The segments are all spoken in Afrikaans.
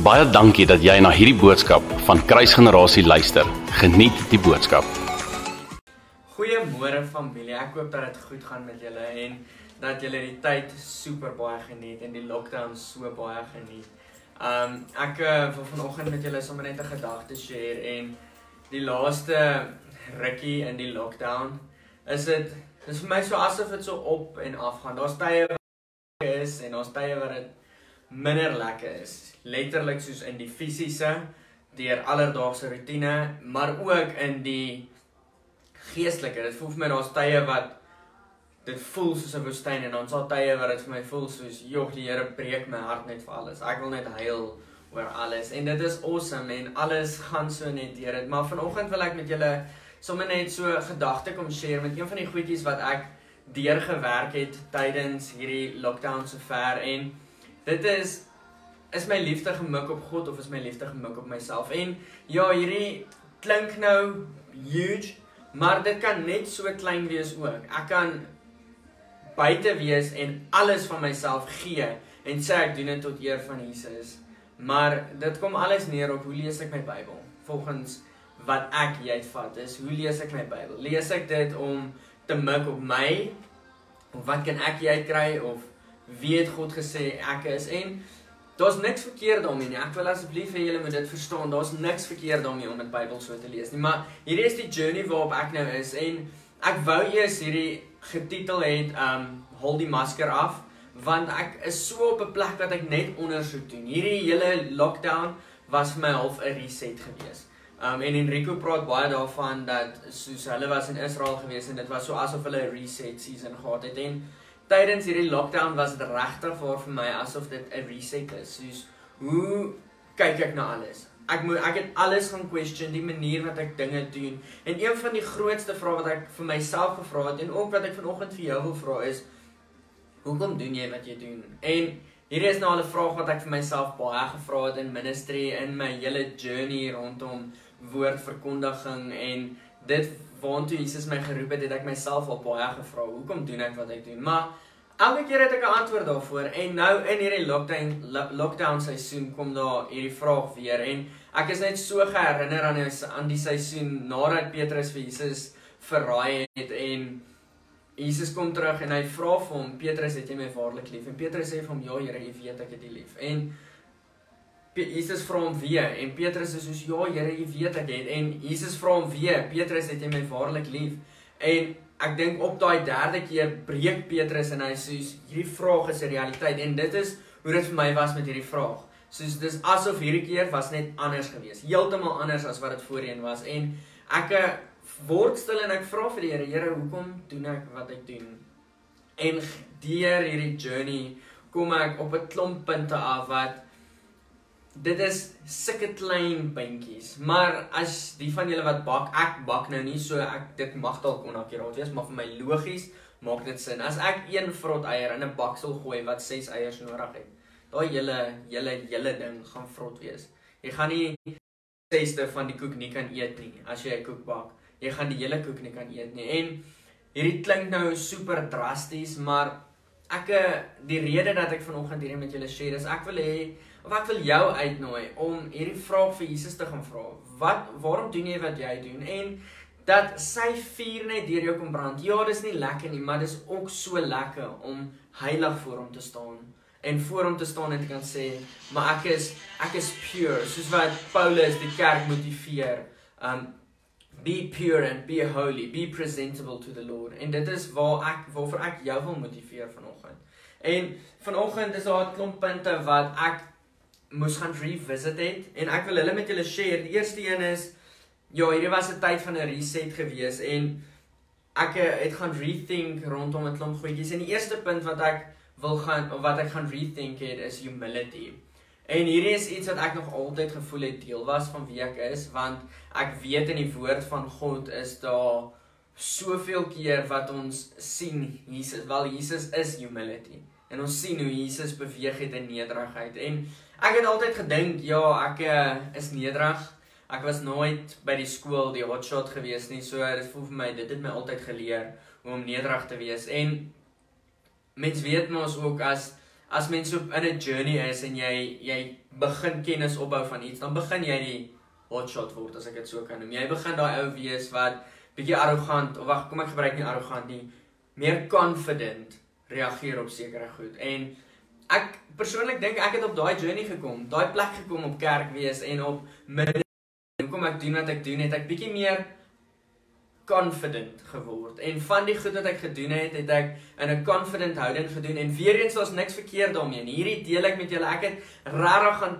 Baie dankie dat jy na hierdie boodskap van Kruisgenerasie luister. Geniet die boodskap. Goeiemôre familie. Ek hoop dat dit goed gaan met julle en dat julle die tyd super baie geniet en die lockdown so baie geniet. Um ek uh, wil vanoggend met julle sommer net 'n gedagte share en die laaste rukkie in die lockdown is dit dis vir my so asof dit so op en af gaan. Daar's tye is en daar's tye wat dit minder lekker is. Letterlik soos in die fisiese deur alledaagse rotine, maar ook in die geestelike. Dit voel vir my daar's tye wat dit voel soos 'n woestyn en dan's daar tye wat dit vir my voel soos jog die Here breek my hart net vir alles. Ek wil net huil oor alles en dit is awesome en alles gaan so net deur dit. Maar vanoggend wil ek met julle sommer net so gedagte kom share met een van die goedjies wat ek deurgewerk het tydens hierdie lockdown sover en dit is is my liefde gemik op God of is my liefde gemik op myself? En ja, hierdie klink nou huge, maar dit kan net so klein wees ook. Ek kan buite wees en alles van myself gee en sê ek doen dit tot eer van Jesus. Maar dit kom alles neer op hoe lees ek my Bybel? Volgens wat ek jy uitvat is, hoe lees ek my Bybel? Lees ek dit om te mik op my of wat kan ek jy kry of wie het God gesê ek is en daar's niks verkeerd daarmee nie. Ek wil asseblief hê julle moet dit verstaan. Daar's niks verkeerd daarmee om die Bybel so te lees nie, maar hierdie is die journey waarop ek nou is en ek wou eers hierdie getitel het um hol die masker af want ek is so op 'n plek dat ek net ondersoek doen. Hierdie hele lockdown was vir my half 'n reset geweest. Um en Enrico praat baie daarvan dat soos hulle was in Israel gewees en dit was so asof hulle 'n reset season gehad het en tydens hierdie lockdown was dit regtig vir my asof dit 'n reset is. Soos hoe kyk ek na alles? Ek moet ek het alles gaan question die manier wat ek dinge doen. En een van die grootste vrae wat ek vir myself gevra het en ook wat ek vanoggend vir jou wil vra is hoekom doen jy wat jy doen? En hier is nou 'n vraag wat ek vir myself baie gevra het in ministry in my hele journey rondom woordverkondiging en dit waantoe Jesus my geroep het, het ek myself al baie gevra, hoekom doen ek wat ek doen? Maar elke keer het ek 'n antwoord daarvoor en nou in hierdie lockdown lockdown seisoen kom daar hierdie vraag weer en ek is net so geherinner aan die, aan die seisoen nadat Petrus vir Jesus verraai het en Jesus kom terug en hy vra vir hom Petrus het jy my waarlik lief en Petrus sê vir hom ja Here jy weet ek het U lief en Jesus vra hom weer en Petrus is soos ja Here, U weet ek het en Jesus vra hom weer, Petrus het jy my waarlik lief? En ek dink op daai derde keer breek Petrus en hy sê hierdie vraag is 'n realiteit en dit is hoe dit vir my was met hierdie vraag. Soos dis asof hierdie keer was net anders geweest, heeltemal anders as wat dit voorheen was en ek eh, word stil en ek vra vir die Here, Here, hoekom doen ek wat ek doen? En deur hierdie journey kom ek op 'n klomp punte af wat dit is sulke klein puntjies. Maar as die van julle wat bak, ek bak nou nie so ek dit mag dalk onakkuraat wees, maar vir my logies maak dit sin. As ek een vrot eier in 'n baksel gooi wat 6 eiers nodig het, daai hele hele hele ding gaan vrot wees. Jy gaan nie 6ste van die koek nie kan eet nie as jy 'n koek bak. Jy gaan die hele koek nie kan eet nie. En hierdie klink nou super drasties, maar ek die rede dat ek vanoggend hierdie met julle share is ek wil hê of ek wil jou uitnooi om hierdie vraag vir Jesus te gaan vra. Wat waarom doen jy wat jy doen? En dat sy vuur net deur jou kom brand. Ja, dis nie lekker nie, maar dis ook so lekker om heilig voor hom te staan en voor hom te staan en te kan sê, maar ek is ek is pure, soos wat Paulus die kerk motiveer. Um be pure and be holy, be presentable to the Lord. En dit is waar ek waarvoor ek jou wil motiveer vanoggend. En vanoggend is daar 'n klomp punte wat ek moes gaan revisit het en ek wil hulle met julle share. Die eerste een is ja, hierdie was 'n tyd van 'n reset gewees en ek het gaan rethink rondom 'n klomp goedjies. En die eerste punt wat ek wil gaan of wat ek gaan rethink het is humility. En hierdie is iets wat ek nog altyd gevoel het deel was van wie ek is want ek weet in die woord van God is daar soveel keer wat ons sien Jesus wel Jesus is humility en ons sien hoe Jesus beweeg het in nederigheid en Ek het altyd gedink, ja, ek uh, is nederig. Ek was nooit by die skool die hotshot gewees nie. So dit voel vir my dit het my altyd geleer hoe om nederig te wees. En mens weet mos ook as as mens op in 'n journey is en jy jy begin kennis opbou van iets, dan begin jy die hotshot word as ek dit so kan noem. Jy begin daai ou wees wat bietjie arrogant of wag, kom ek gebruik nie arrogant nie, meer confident reageer op sekere goed. En ek persoonlik dink ek het op daai journey gekom, daai plek gekom op kerk wees en op midde kom ek doen wat ek doen, het ek bietjie meer confident geword. En van die goed wat ek gedoen het, het ek in 'n confident houding gedoen en weer eens daar's niks verkeerd daarmee nie. Hierdie deel ek met julle. Ek het regtig gaan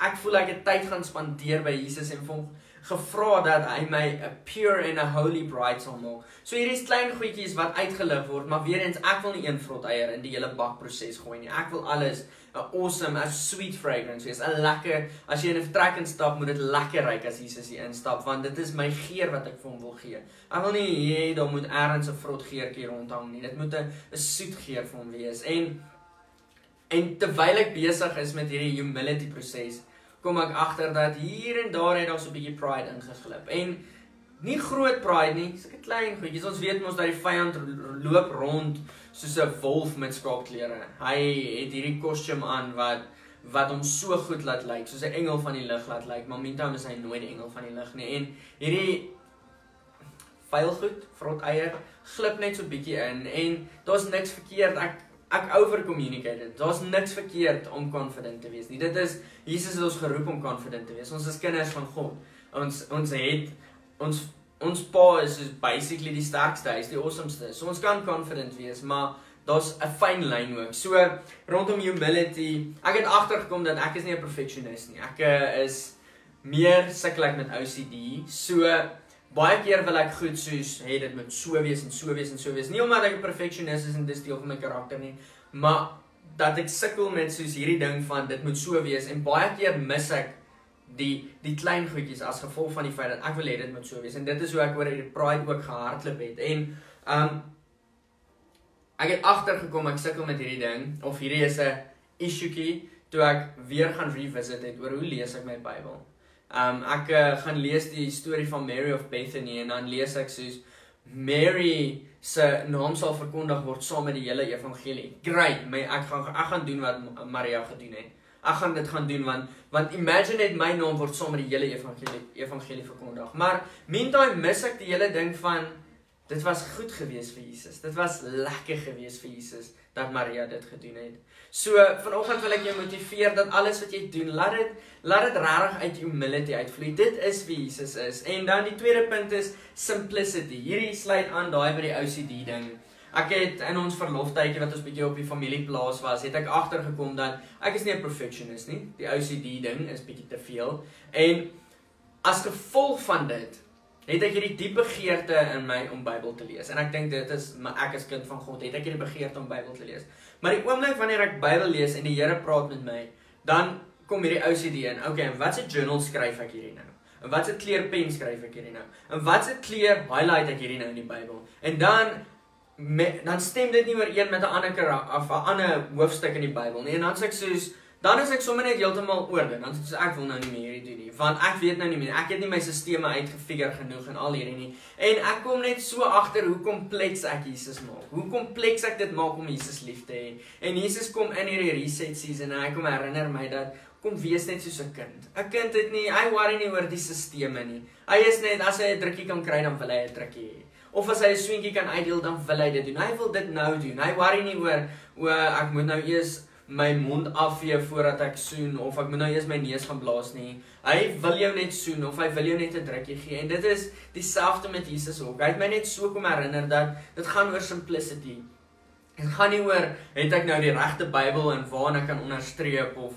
ek voel ek het tyd gaan spandeer by Jesus en vir hom gevra dat hy my 'n pure and a holy bride sal maak. So hierdie klein goedjies wat uitgelig word, maar weer eens ek wil nie een vrot eier in die hele bakproses gooi nie. Ek wil alles 'n awesome, 'n sweet fragrance wees. 'n Lekker as jy in 'n vertrek instap, moet dit lekker ruik as Jesus hier instap want dit is my geur wat ek vir hom wil gee. Ek wil nie hê daar moet ergens 'n vrot geurtjie rondhang nie. Dit moet 'n 'n soet geur vir hom wees. En en terwyl ek besig is met hierdie humility proses, kom ek agter dat hier en daar het daar so 'n bietjie pride ingeglip. En nie groot pride nie, sulke klein goedjies. Ons weet mos dat die vyand loop rond soos 'n wolf met skaapklere. Hy het hierdie kostuum aan wat wat hom so goed laat lyk, soos 'n engel van die lig laat lyk, maar mintam is hy nooit die engel van die lig nie. En hierdie vuil goed, vrot eier, glip net so bietjie in en daar's niks verkeerd. Ek ek over communicate. Daar's niks verkeerd om confident te wees nie. Dit is Jesus het ons geroep om confident te wees. Ons is kinders van God. Ons ons het ons ons pa is is basically die sterkste, hy's die awesomeste. So ons kan confident wees, maar daar's 'n fyn lyn ook. So rondom humility, ek het agtergekom dat ek is nie 'n perfectionist nie. Ek uh, is meer sukkel ek met OCD. So baie keer wil ek goed soos het dit moet so wees en so wees en so wees. Nie omdat ek 'n perfectionist is en dis deel van my karakter nie, maar dat ek sukkel met soos hierdie ding van dit moet so wees en baie keer mis ek die die klein goedjies as gevolg van die feit dat ek wil hê dit moet so wees en dit is hoe ek oor hierdie pride ook gehardloop het en um ek het agtergekom ek sukkel met hierdie ding of hierdie is 'n issuetjie toe ek weer gaan revisit het oor hoe lees ek my Bybel. Um ek uh, gaan lees die storie van Mary of Bethany en dan lees ek soos Mary se naam sal verkondig word saam met die hele evangelie. Great, my ek gaan ek gaan doen wat Maria gedoen het. Ek gaan dit gaan doen want want imagine net my naam word saam met die hele evangelie evangelie verkondig. Maar meantime mis ek die hele ding van dit was goed geweest vir Jesus. Dit was lekker geweest vir Jesus dat Maria dit gedoen het. So vanoggend wil ek jou motiveer dat alles wat jy doen, laat dit laat dit regtig uit humility uitvloei. Dit is wie Jesus is. En dan die tweede punt is simplicity. Hierdie sluit aan daai by die OCD ding. Ek het in ons verloftydjie wat ons bietjie op die familieplaas was, het ek agtergekom dat ek is nie 'n perfectionist nie. Die OCD ding is bietjie te veel. En as gevolg van dit het ek hierdie diep begeerte in my om Bybel te lees. En ek dink dit is maar ek as kind van God het ek hierdie begeerte om Bybel te lees. Maar die oomblik wanneer ek Bybel lees en die Here praat met my, dan kom hierdie OCD in. Okay, en watse journal skryf ek hierdie nou? En watse kleur pen skryf ek hierdie nou? En watse kleur highlight ek hierdie nou in die Bybel? En dan me, dan stem dit nie ooreen met 'n ander of 'n ander hoofstuk in die Bybel nie. En dan sê ek soos dan is ek sommer net heeltemal oor dit. Dan sê ek wil nou nie meer hierdie doen nie, want ek weet nou nie meer. Ek het nie my stelsels uitgefigure genoeg en al hierdie nie. En ek kom net so agter hoe kompleks ek Jesus maak. Hoe kompleks ek dit maak om Jesus lief te hê. En Jesus kom in hierdie reset season en hy kom herinner my dat kom wees net soos 'n kind. 'n Kind het nie, hy worry nie oor die stelsels nie. Hy is net as hy 'n drukkie kan kry dan wil hy 'n drukkie hê. Of as hy 'n swinkie kan uitdeel dan wil hy dit doen. Hy wil dit nou doen. Hy worry nie oor o ek moet nou eers my mond afvee voordat ek soen of ek moet nou eers my neus gaan blaas nie. Hy wil jou net soen of hy wil jou net 'n drukkie gee en dit is dieselfde met Jesus ook. Hy het my net so kom herinner dat dit gaan oor simplicity. Dit gaan nie oor het ek nou die regte Bybel en waarna ek kan onderstreep of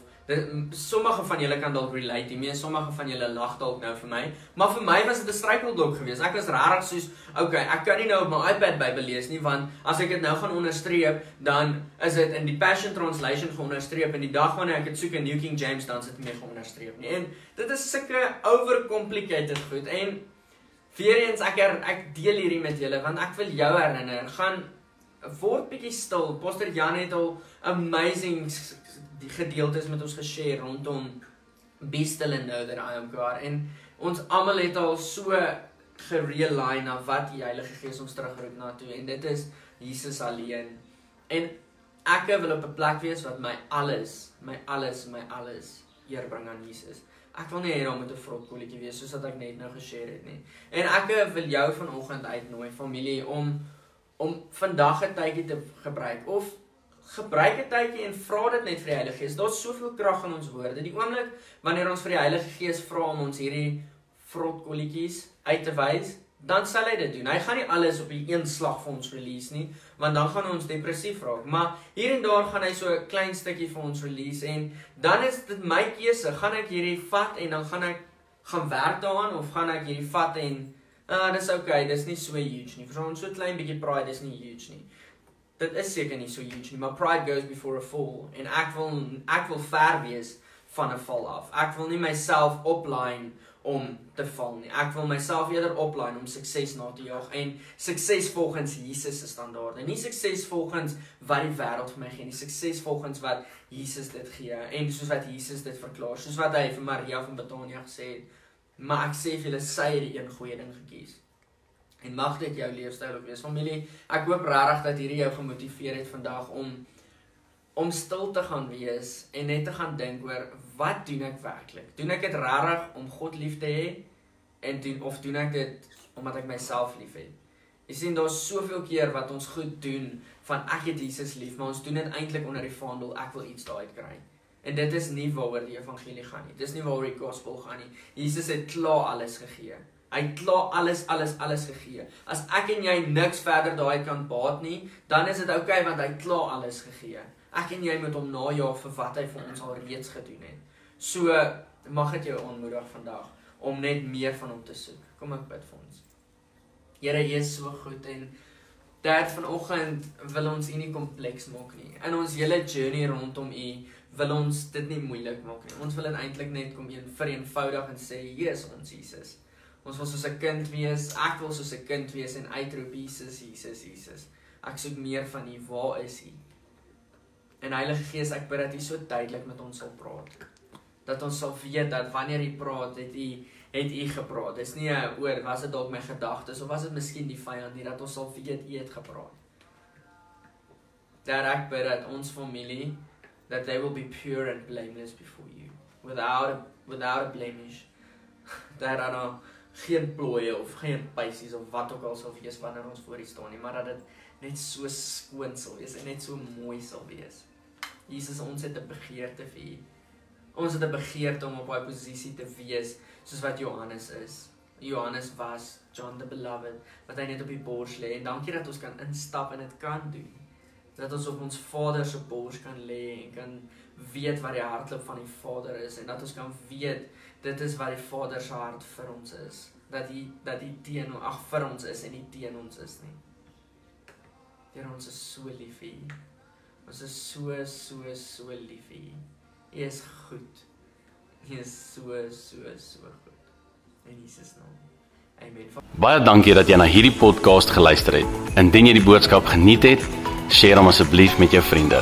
sommige van julle kan dalk relate, meeste sommige van julle lag dalk nou vir my, maar vir my was dit 'n struikelblok geweest. Ek was regtig soos, okay, ek kan nie nou op my iPad Bybel lees nie want as ek dit nou gaan onderstreep, dan is dit in die Passion Translation geonderstreep en die dag wanneer ek dit soek in New King James dan sit dit nie geonderstreep nie. En dit is sulke overcomplicated goed en weer eens ek er, ek deel hierdie met julle want ek wil jou herinner, gaan word bietjie stil. Pastor Jan het al amazing die gedeeltes met ons geshare rondom be still and know that I am God en ons almal het al so gerealign na wat die Heilige Gees ons terugroep na toe en dit is Jesus alleen. En ek wil op 'n plek wees wat my alles, my alles, my alles eer bring aan Jesus. Ek wil nie hê daar moet 'n vrotkolletjie wees soos wat ek net nou geshare het nie. En ek wil jou vanoggend uitnooi familie om om vandag 'n tydjie te gebruik of gebruik 'n tydjie en vra dit net vir die Heilige Gees. Daar's soveel krag in ons woorde. Die oomblik wanneer ons vir die Heilige Gees vra om ons hierdie vrotkolletjies uit te wys, dan sal hy dit doen. Hy gaan nie alles op een slag vir ons release nie, want dan gaan ons depressief raak. Maar hier en daar gaan hy so 'n klein stukkie vir ons release en dan is dit my keuse. Gaan ek hierdie vat en dan gaan ek gaan werk daaraan of gaan ek hierdie vat en ah, dis okay, dis nie so huge nie. Vir ons so klein bietjie pride is nie huge nie. Dit is seker nie so huge nie, maar pride goes before a fall en ek wil ek wil ver wees van 'n val af. Ek wil nie myself opline om te val nie. Ek wil myself eerder oplaai om sukses na te jaag en sukses volgens Jesus se standaarde. Nie sukses volgens wat die wêreld vir my gee nie, sukses volgens wat Jesus dit gee en soos wat Jesus dit verklaar, soos wat hy vir Maria van Betania gesê het. Maar ek sê vir julle sy het die een goeie ding gekies. En mag dit jou leefstyl ook wees. Familie, ek hoop regtig dat hierdie jou gemotiveer het vandag om om stil te gaan wees en net te gaan dink oor wat doen ek werklik? Doen ek dit regtig om God lief te hê en doen of doen ek dit omdat ek myself liefhet? Jy sien daar's soveel keer wat ons goed doen van ek het Jesus lief, maar ons doen dit eintlik onder die vaandel ek wil iets daai kry. En dit is nie waaroor die evangelie gaan nie. Dis nie waaroor die gospel gaan nie. Jesus het klaar alles gegee. Hy het klaar alles alles alles gegee. As ek en jy niks verder daai kan baat nie, dan is dit oukei okay, want hy het klaar alles gegee. Ek en jy moet hom najaag vir wat hy vir ons al reeds gedoen het. So mag dit jou aanmoedig vandag om net meer van hom te soek. Kom ek bid vir ons. Here, is so goed en dat vanoggend wil ons U nie kompleks maak nie. In ons hele journey rondom U wil ons dit nie moeilik maak nie. Ons wil dit eintlik net kom een vereenvoudig en sê, "Hier is ons Jesus." Ons wil soos 'n kind wees. Ek wil soos 'n kind wees en uitroep Jesus, Jesus, Jesus. Ek soek meer van U. Waar is U? En Heilige Gees, ek bid dat U so duidelik met ons sal praat. Dat ons sal weet dat wanneer U praat, het U het U gepraat. Dis nie 'n oor was dit dalk my gedagtes of was dit miskien die vyand nie dat ons sal weet U het gepraat. Dat ek bid dat ons familie that they will be pure and blameless before you without without blemish. Daar nou geen plooie of geen pysies of wat ook al sou wees wanneer ons voor U staan nie, maar dat dit net so skoon sal wees en net so mooi sal wees. Jesus, ons het 'n begeerte vir U. Ons het 'n begeerte om op daai posisie te wees soos wat Johannes is. Johannes was John the beloved wat hy net op die bors lê en dankie dat ons kan instap en dit kan doen. Dat ons op ons Vader se bors kan lê en kan weet wat die hartklop van die Vader is en dat ons kan weet dit is wat die Vader se hart vir ons is. Dat hy dat hy teen ag vir ons is en nie teen ons is nie. Here ons is so lief vir U. Ons is so so so lief vir U. U is goed. U is so so so goed. In Jesus naam. Amen. Baie dankie dat jy na hierdie podcast geluister het. Indien jy die boodskap geniet het, deel hom asseblief met jou vriende.